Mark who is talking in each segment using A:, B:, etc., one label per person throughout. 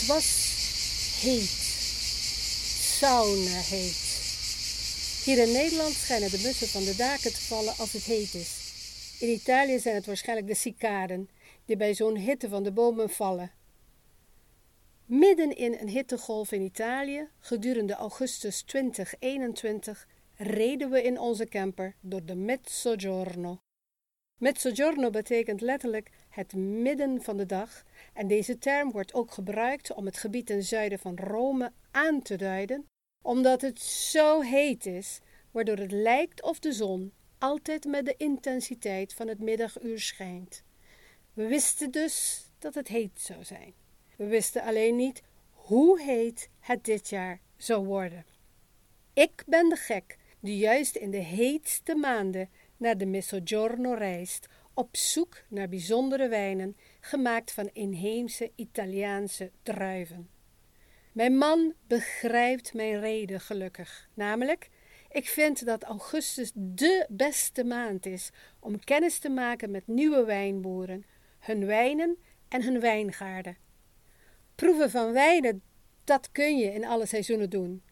A: Het was heet. Sauna heet. Hier in Nederland schijnen de mussen van de daken te vallen als het heet is. In Italië zijn het waarschijnlijk de cicaden die bij zo'n hitte van de bomen vallen. Midden in een hittegolf in Italië, gedurende augustus 2021, reden we in onze camper door de Mezzogiorno. Mezzogiorno betekent letterlijk het midden van de dag en deze term wordt ook gebruikt om het gebied ten zuiden van Rome aan te duiden, omdat het zo heet is, waardoor het lijkt of de zon altijd met de intensiteit van het middaguur schijnt. We wisten dus dat het heet zou zijn. We wisten alleen niet hoe heet het dit jaar zou worden. Ik ben de gek die juist in de heetste maanden naar de Mezzogiorno reist, op zoek naar bijzondere wijnen, gemaakt van inheemse Italiaanse druiven. Mijn man begrijpt mijn reden gelukkig, namelijk ik vind dat augustus de beste maand is om kennis te maken met nieuwe wijnboeren, hun wijnen en hun wijngaarden. Proeven van wijnen, dat kun je in alle seizoenen doen.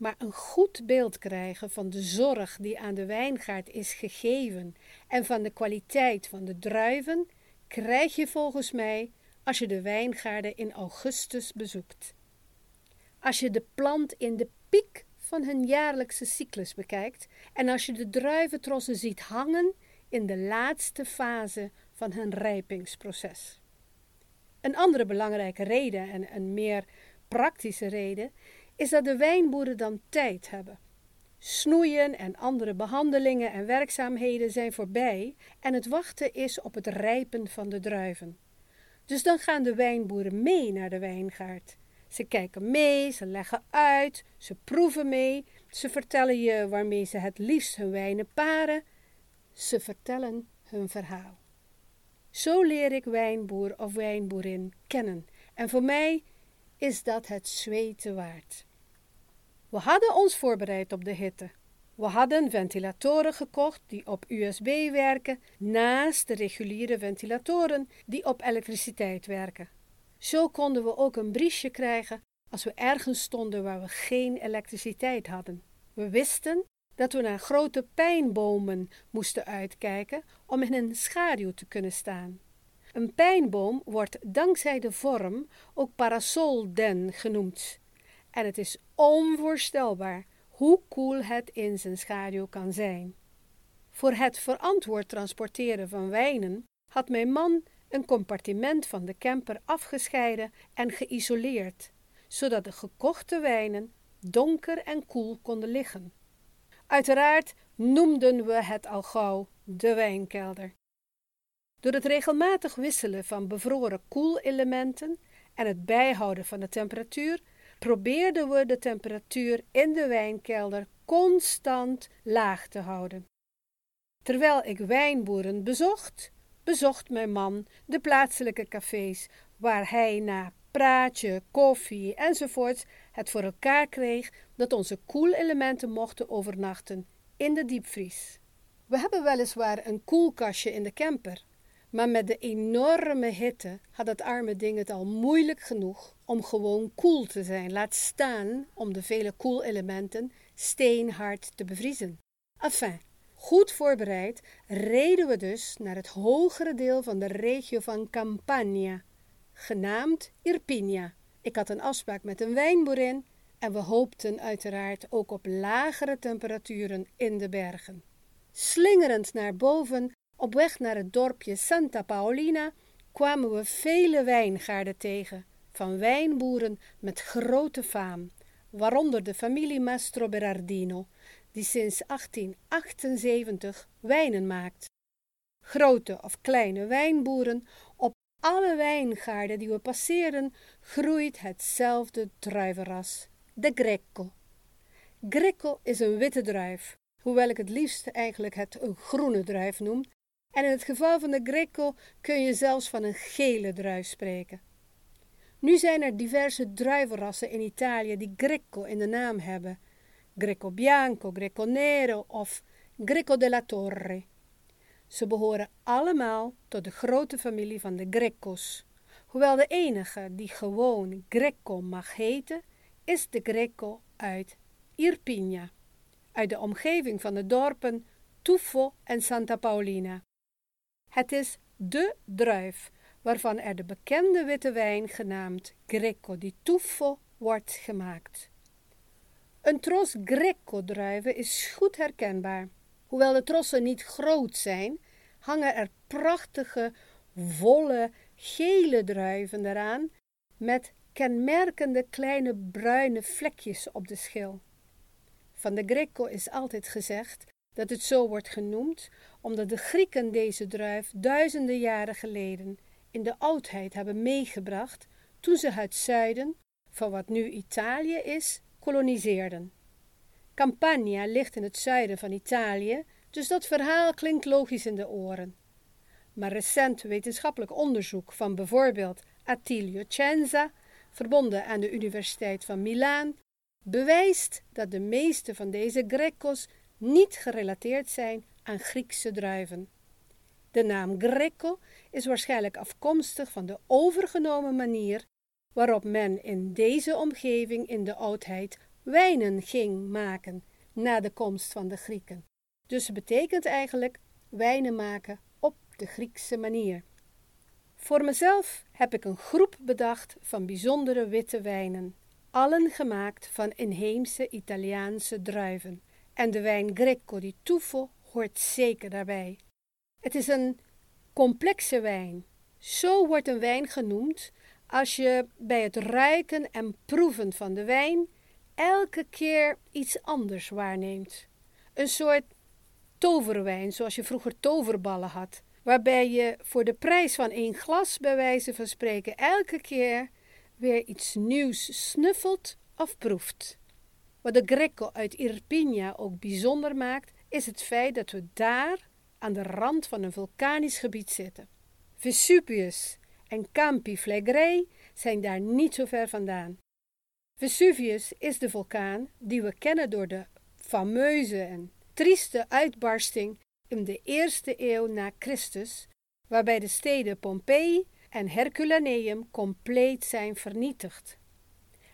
A: Maar een goed beeld krijgen van de zorg die aan de wijngaard is gegeven en van de kwaliteit van de druiven, krijg je volgens mij als je de wijngaarden in augustus bezoekt. Als je de plant in de piek van hun jaarlijkse cyclus bekijkt en als je de druiventrossen ziet hangen in de laatste fase van hun rijpingsproces. Een andere belangrijke reden en een meer praktische reden is dat de wijnboeren dan tijd hebben. Snoeien en andere behandelingen en werkzaamheden zijn voorbij en het wachten is op het rijpen van de druiven. Dus dan gaan de wijnboeren mee naar de wijngaard. Ze kijken mee, ze leggen uit, ze proeven mee, ze vertellen je waarmee ze het liefst hun wijnen paren. Ze vertellen hun verhaal. Zo leer ik wijnboer of wijnboerin kennen en voor mij is dat het zweten waard. We hadden ons voorbereid op de hitte. We hadden ventilatoren gekocht die op USB werken, naast de reguliere ventilatoren die op elektriciteit werken. Zo konden we ook een briesje krijgen als we ergens stonden waar we geen elektriciteit hadden. We wisten dat we naar grote pijnbomen moesten uitkijken om in een schaduw te kunnen staan. Een pijnboom wordt dankzij de vorm ook parasolden genoemd. En het is onvoorstelbaar hoe koel het in zijn schaduw kan zijn. Voor het verantwoord transporteren van wijnen had mijn man een compartiment van de camper afgescheiden en geïsoleerd, zodat de gekochte wijnen donker en koel konden liggen. Uiteraard noemden we het al gauw de wijnkelder. Door het regelmatig wisselen van bevroren koelelementen en het bijhouden van de temperatuur probeerden we de temperatuur in de wijnkelder constant laag te houden. Terwijl ik wijnboeren bezocht, bezocht mijn man de plaatselijke cafés, waar hij na praatje, koffie enzovoorts het voor elkaar kreeg dat onze koelelementen mochten overnachten in de diepvries. We hebben weliswaar een koelkastje in de camper, maar met de enorme hitte had het arme ding het al moeilijk genoeg om gewoon koel te zijn, laat staan om de vele koelelementen steenhard te bevriezen. Enfin, goed voorbereid reden we dus naar het hogere deel van de regio van Campania, genaamd Irpinia. Ik had een afspraak met een wijnboerin en we hoopten uiteraard ook op lagere temperaturen in de bergen. Slingerend naar boven, op weg naar het dorpje Santa Paolina, kwamen we vele wijngaarden tegen, van wijnboeren met grote faam, waaronder de familie Mastro Berardino, die sinds 1878 wijnen maakt. Grote of kleine wijnboeren, op alle wijngaarden die we passeren, groeit hetzelfde druivenras, de Greco. Greco is een witte druif, hoewel ik het liefst eigenlijk het een groene druif noem, en in het geval van de Greco kun je zelfs van een gele druif spreken. Nu zijn er diverse druivenrassen in Italië die Greco in de naam hebben. Greco Bianco, Greco Nero of Greco della Torre. Ze behoren allemaal tot de grote familie van de Grecos. Hoewel de enige die gewoon Greco mag heten, is de Greco uit Irpinia, uit de omgeving van de dorpen Tuffo en Santa Paolina. Het is de druif waarvan er de bekende witte wijn genaamd Greco di Tuffo wordt gemaakt. Een tros Greco-druiven is goed herkenbaar. Hoewel de trossen niet groot zijn, hangen er prachtige, volle, gele druiven eraan met kenmerkende kleine bruine vlekjes op de schil. Van de Greco is altijd gezegd dat het zo wordt genoemd omdat de Grieken deze druif duizenden jaren geleden in de oudheid hebben meegebracht toen ze het zuiden, van wat nu Italië is, koloniseerden. Campania ligt in het zuiden van Italië, dus dat verhaal klinkt logisch in de oren. Maar recent wetenschappelijk onderzoek van bijvoorbeeld Attilio Cenza, verbonden aan de Universiteit van Milaan, bewijst dat de meeste van deze Grecos niet gerelateerd zijn aan Griekse druiven. De naam Greco is waarschijnlijk afkomstig van de overgenomen manier waarop men in deze omgeving in de oudheid wijnen ging maken na de komst van de Grieken. Dus het betekent eigenlijk wijnen maken op de Griekse manier. Voor mezelf heb ik een groep bedacht van bijzondere witte wijnen, allen gemaakt van inheemse Italiaanse druiven. En de wijn Greco di Tuffo hoort zeker daarbij. Het is een complexe wijn. Zo wordt een wijn genoemd als je bij het ruiken en proeven van de wijn elke keer iets anders waarneemt. Een soort toverwijn, zoals je vroeger toverballen had, waarbij je voor de prijs van één glas, bij wijze van spreken, elke keer weer iets nieuws snuffelt of proeft. Wat de Greco uit Irpinia ook bijzonder maakt, is het feit dat we daar aan de rand van een vulkanisch gebied zitten. Vesuvius en Campi Flegrei zijn daar niet zo ver vandaan. Vesuvius is de vulkaan die we kennen door de fameuze en trieste uitbarsting in de eerste eeuw na Christus, waarbij de steden Pompeii en Herculaneum compleet zijn vernietigd.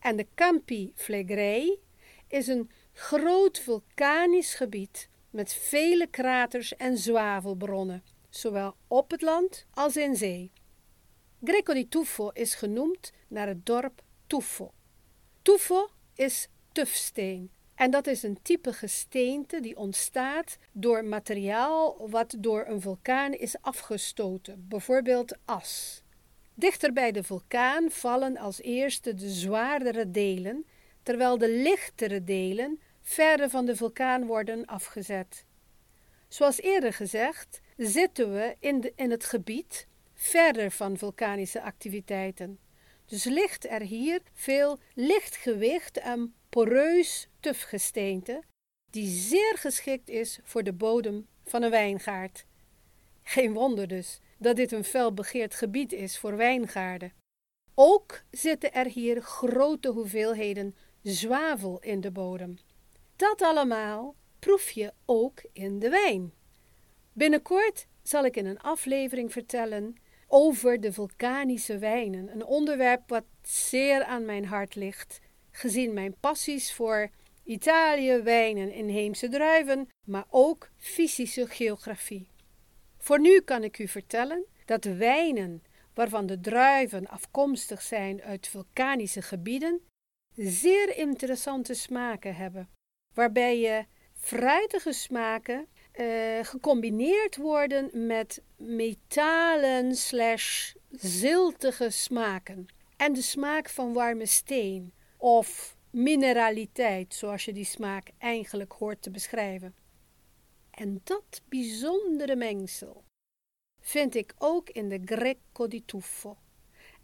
A: En de Campi Flegrei is een groot vulkanisch gebied met vele kraters en zwavelbronnen, zowel op het land als in zee. Greco di Tuffo is genoemd naar het dorp Tuffo. Tuffo is tufsteen. En dat is een type gesteente die ontstaat door materiaal wat door een vulkaan is afgestoten, bijvoorbeeld as. Dichter bij de vulkaan vallen als eerste de zwaardere delen, terwijl de lichtere delen verder van de vulkaan worden afgezet. Zoals eerder gezegd, zitten we in, de, in het gebied verder van vulkanische activiteiten. Dus ligt er hier veel lichtgewicht en poreus tufgesteente, die zeer geschikt is voor de bodem van een wijngaard. Geen wonder dus dat dit een felbegeerd gebied is voor wijngaarden. Ook zitten er hier grote hoeveelheden zwavel in de bodem. Dat allemaal proef je ook in de wijn. Binnenkort zal ik in een aflevering vertellen over de vulkanische wijnen, een onderwerp wat zeer aan mijn hart ligt, gezien mijn passies voor Italië, wijnen, inheemse druiven, maar ook fysische geografie. Voor nu kan ik u vertellen dat wijnen waarvan de druiven afkomstig zijn uit vulkanische gebieden, zeer interessante smaken hebben, waarbij je fruitige smaken uh, gecombineerd worden met metalen slash ziltige smaken. En de smaak van warme steen of mineraliteit, zoals je die smaak eigenlijk hoort te beschrijven. En dat bijzondere mengsel vind ik ook in de Greco di Tuffo.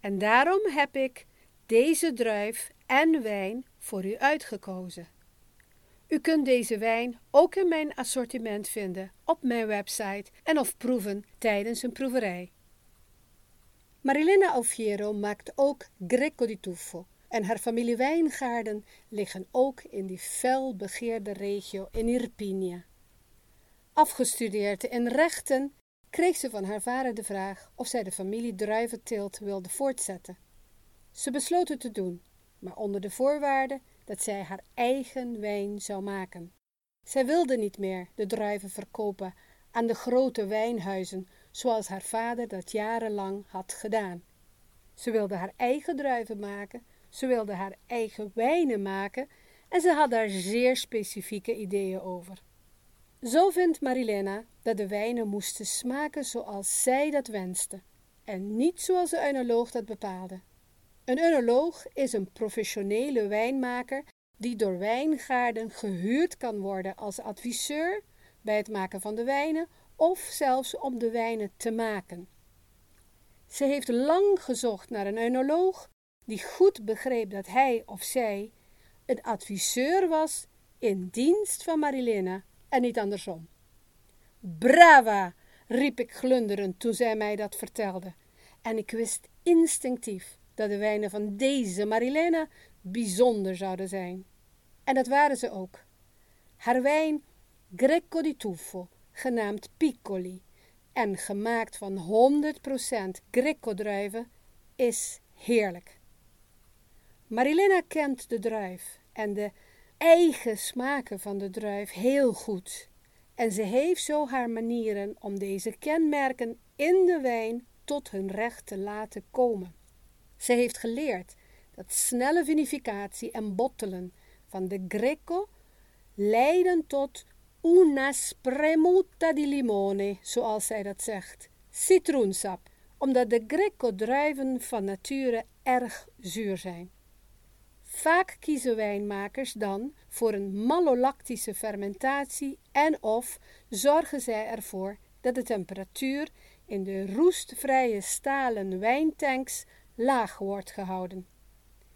A: En daarom heb ik deze druif en wijn voor u uitgekozen. U kunt deze wijn ook in mijn assortiment vinden op mijn website en of proeven tijdens een proeverij. Marilena Alfiero maakt ook Greco di Tuffo en haar familie wijngaarden liggen ook in die fel begeerde regio in Irpinia. Afgestudeerd in rechten kreeg ze van haar vader de vraag of zij de familie druiventeelt wilde voortzetten. Ze besloot het te doen, maar onder de voorwaarde dat zij haar eigen wijn zou maken. Zij wilde niet meer de druiven verkopen aan de grote wijnhuizen, zoals haar vader dat jarenlang had gedaan. Ze wilde haar eigen druiven maken, ze wilde haar eigen wijnen maken en ze had daar zeer specifieke ideeën over. Zo vindt Marilena dat de wijnen moesten smaken zoals zij dat wenste en niet zoals de eunoloog dat bepaalde. Een eunoloog is een professionele wijnmaker die door wijngaarden gehuurd kan worden als adviseur bij het maken van de wijnen of zelfs om de wijnen te maken. Ze heeft lang gezocht naar een eunoloog die goed begreep dat hij of zij een adviseur was in dienst van Marilena en niet andersom. Brava! riep ik glunderend toen zij mij dat vertelde, en ik wist instinctief dat de wijnen van deze Marilena bijzonder zouden zijn. En dat waren ze ook. Haar wijn Greco di Tuffo, genaamd Piccoli, en gemaakt van 100% Greco-druiven, is heerlijk. Marilena kent de druif en de eigen smaken van de druif heel goed. En ze heeft zo haar manieren om deze kenmerken in de wijn tot hun recht te laten komen. Ze heeft geleerd dat snelle vinificatie en bottelen van de Greco leiden tot una spremuta di limone, zoals zij dat zegt, citroensap, omdat de Greco-druiven van nature erg zuur zijn. Vaak kiezen wijnmakers dan voor een malolactische fermentatie en of zorgen zij ervoor dat de temperatuur in de roestvrije stalen wijntanks laag wordt gehouden.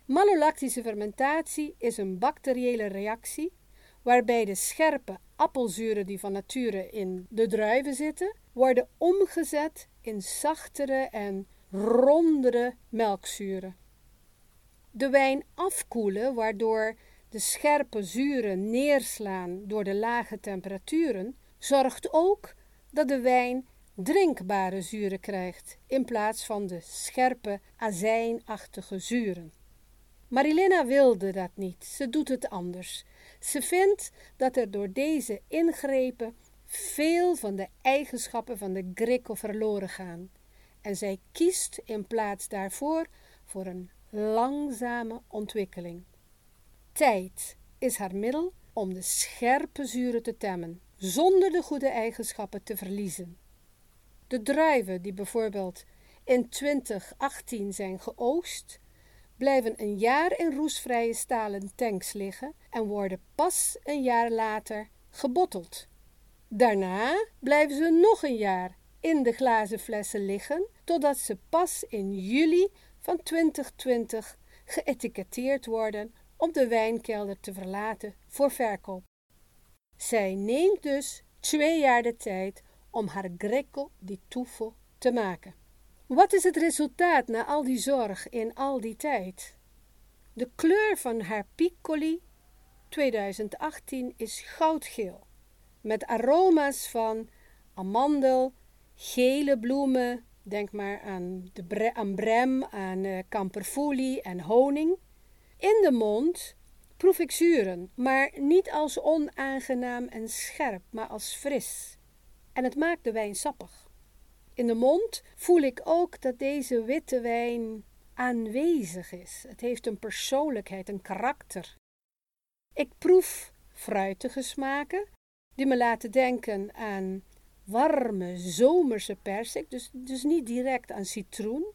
A: Malolactische fermentatie is een bacteriële reactie waarbij de scherpe appelzuren die van nature in de druiven zitten, worden omgezet in zachtere en rondere melkzuren. De wijn afkoelen, waardoor de scherpe zuren neerslaan door de lage temperaturen, zorgt ook dat de wijn drinkbare zuren krijgt in plaats van de scherpe azijnachtige zuren. Marilena wilde dat niet, ze doet het anders. Ze vindt dat er door deze ingrepen veel van de eigenschappen van de Greco verloren gaan. En zij kiest in plaats daarvoor voor een langzame ontwikkeling. Tijd is haar middel om de scherpe zuren te temmen, zonder de goede eigenschappen te verliezen. De druiven die bijvoorbeeld in 2018 zijn geoogst, blijven een jaar in roestvrije stalen tanks liggen en worden pas een jaar later gebotteld. Daarna blijven ze nog een jaar in de glazen flessen liggen, totdat ze pas in juli van 2020 geëtiketteerd worden om de wijnkelder te verlaten voor verkoop. Zij neemt dus twee jaar de tijd om haar Greco di Tuffo te maken. Wat is het resultaat na al die zorg in al die tijd? De kleur van haar Piccoli 2018 is goudgeel, met aroma's van amandel, gele bloemen, denk maar aan, de bre aan brem, uh, kamperfoelie en honing. In de mond proef ik zuren, maar niet als onaangenaam en scherp, maar als fris. En het maakt de wijn sappig. In de mond voel ik ook dat deze witte wijn aanwezig is. Het heeft een persoonlijkheid, een karakter. Ik proef fruitige smaken die me laten denken aan warme zomerse persik, dus, dus niet direct aan citroen.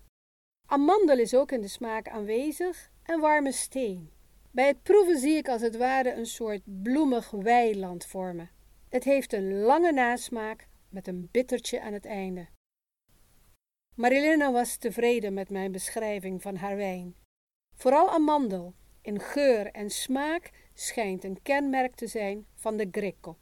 A: Amandel is ook in de smaak aanwezig en warme steen. Bij het proeven zie ik als het ware een soort bloemig weiland vormen. Het heeft een lange nasmaak met een bittertje aan het einde. Marilena was tevreden met mijn beschrijving van haar wijn. Vooral amandel, in geur en smaak, schijnt een kenmerk te zijn van de Greco.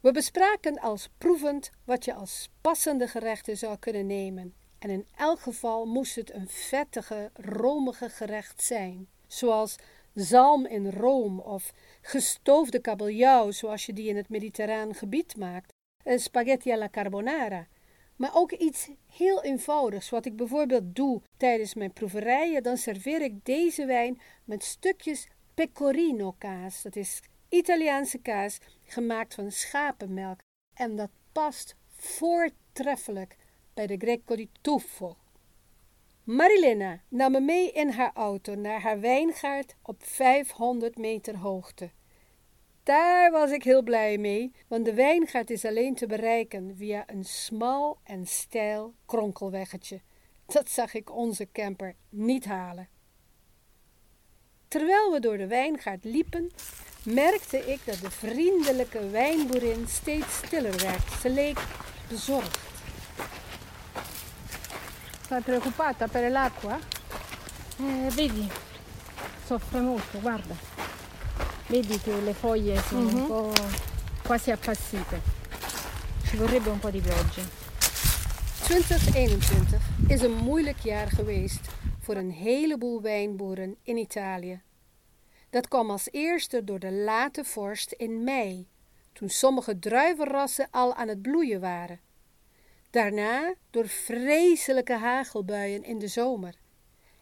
A: We bespraken als proevend wat je als passende gerechten zou kunnen nemen. En in elk geval moest het een vettige, romige gerecht zijn, zoals zalm in room of gestoofde kabeljauw, zoals je die in het mediterraan gebied maakt, spaghetti alla carbonara, Maar ook iets heel eenvoudigs, wat ik bijvoorbeeld doe tijdens mijn proeverijen, dan serveer ik deze wijn met stukjes pecorino kaas. Dat is Italiaanse kaas gemaakt van schapenmelk. En dat past voortreffelijk bij de Greco di Tuffo. Marilena nam me mee in haar auto naar haar wijngaard op 500 meter hoogte. Daar was ik heel blij mee, want de wijngaard is alleen te bereiken via een smal en steil kronkelweggetje. Dat zag ik onze camper niet halen. Terwijl we door de wijngaard liepen, merkte ik dat de vriendelijke wijnboerin steeds stiller werd. Ze leek bezorgd. Sta preoccupata per l'acqua?
B: Eh, vedi, soffre molto, guarda. Vedi che le foglie sono
A: Mhm.
B: un po' quasi appassite. Ci vorrebbe un po' di pioggia.
A: 2021 is een moeilijk jaar geweest voor een heleboel wijnboeren in Italië. Dat kwam als eerste door de late vorst in mei, toen sommige druivenrassen al aan het bloeien waren. Daarna door vreselijke hagelbuien in de zomer.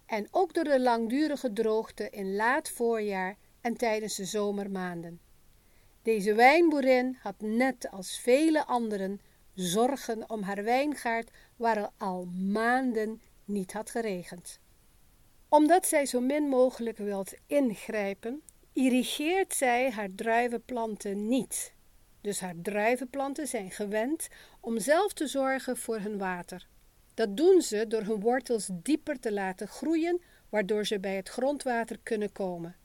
A: En ook door de langdurige droogte in laat voorjaar en tijdens de zomermaanden. Deze wijnboerin had net als vele anderen zorgen om haar wijngaard waar al maanden niet had geregend. Omdat zij zo min mogelijk wilt ingrijpen, irrigeert zij haar druivenplanten niet. Dus haar druivenplanten zijn gewend om zelf te zorgen voor hun water. Dat doen ze door hun wortels dieper te laten groeien, waardoor ze bij het grondwater kunnen komen.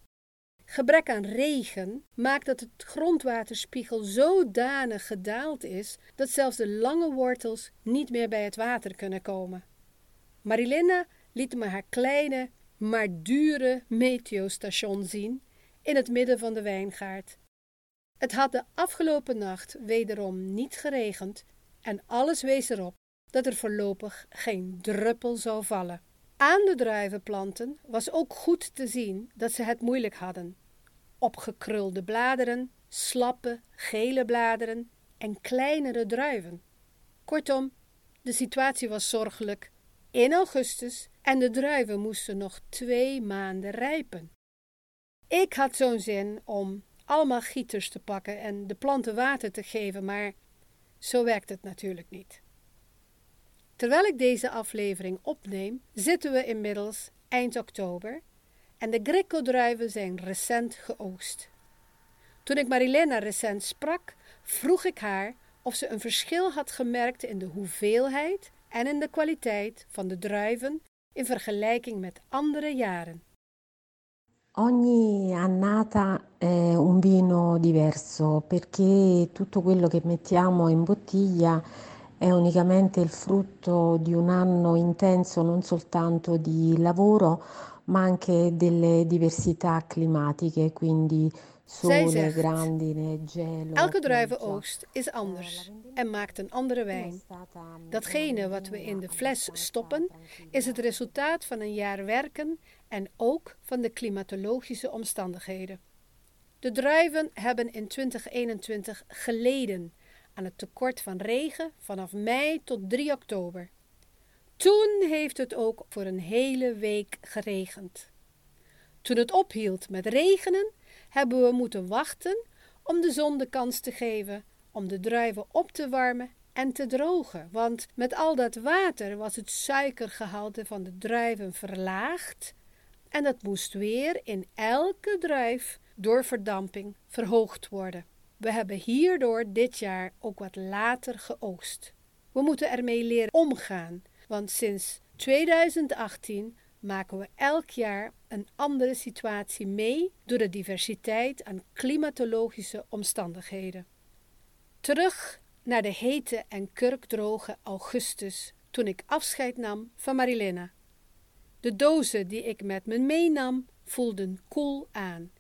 A: Gebrek aan regen maakt dat het grondwaterspiegel zodanig gedaald is dat zelfs de lange wortels niet meer bij het water kunnen komen. Marilena liet me haar kleine, maar dure meteostation zien in het midden van de wijngaard. Het had de afgelopen nacht wederom niet geregend en alles wees erop dat er voorlopig geen druppel zou vallen. Aan de druivenplanten was ook goed te zien dat ze het moeilijk hadden. Opgekrulde bladeren, slappe, gele bladeren en kleinere druiven. Kortom, de situatie was zorgelijk in augustus en de druiven moesten nog twee maanden rijpen. Ik had zo'n zin om allemaal gieters te pakken en de planten water te geven, maar zo werkt het natuurlijk niet. Terwijl ik deze aflevering opneem, zitten we inmiddels eind oktober en de Greco-druiven zijn recent geoogst. Toen ik Marilena recent sprak, vroeg ik haar of ze een verschil had gemerkt in de hoeveelheid en in de kwaliteit van de druiven in vergelijking met andere jaren.
C: Ogni annata è un vino diverso perché tutto quello che mettiamo in bottiglia è unicamente il frutto di un anno intenso non soltanto di lavoro ma anche delle diversità climatiche, quindi
A: Zij
C: sole,
A: zegt,
C: grandine, gelo,
A: Elke druivenoogst is anders en maakt een andere wijn. Datgene wat we in de fles stoppen, is het resultaat van een jaar werken en ook van de klimatologische omstandigheden. De druiven hebben in 2021 geleden aan het tekort van regen vanaf mei tot 3 oktober. Toen heeft het ook voor een hele week geregend. Toen het ophield met regenen, hebben we moeten wachten om de zon de kans te geven om de druiven op te warmen en te drogen, want met al dat water was het suikergehalte van de druiven verlaagd en dat moest weer in elke druif door verdamping verhoogd worden. We hebben hierdoor dit jaar ook wat later geoogst. We moeten ermee leren omgaan, want sinds 2018 maken we elk jaar een andere situatie mee door de diversiteit aan klimatologische omstandigheden. Terug naar de hete en kurkdroge augustus, toen ik afscheid nam van Marilena. De dozen die ik met me meenam voelden koel aan.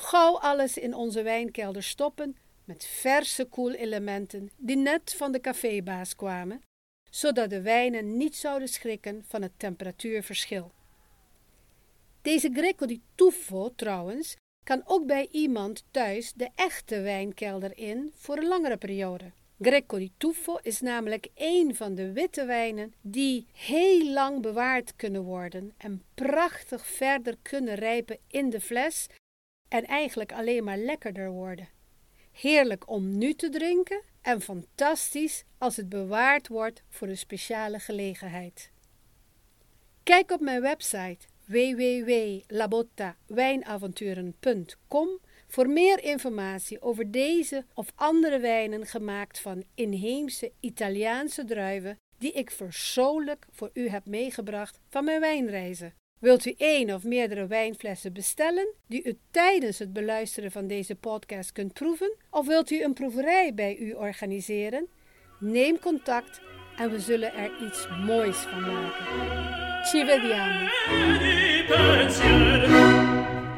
A: Gauw alles in onze wijnkelder stoppen met verse koelelementen die net van de cafébaas kwamen, zodat de wijnen niet zouden schrikken van het temperatuurverschil. Deze Greco di Tuffo trouwens kan ook bij iemand thuis de echte wijnkelder in voor een langere periode. Greco di Tuffo is namelijk een van de witte wijnen die heel lang bewaard kunnen worden en prachtig verder kunnen rijpen in de fles en eigenlijk alleen maar lekkerder worden. Heerlijk om nu te drinken en fantastisch als het bewaard wordt voor een speciale gelegenheid. Kijk op mijn website www.labottawijnavonturen.com voor meer informatie over deze of andere wijnen gemaakt van inheemse Italiaanse druiven die ik persoonlijk voor u heb meegebracht van mijn wijnreizen. Wilt u één of meerdere wijnflessen bestellen die u tijdens het beluisteren van deze podcast kunt proeven? Of wilt u een proeverij bij u organiseren? Neem contact en we zullen er iets moois van maken. Ci vediamo!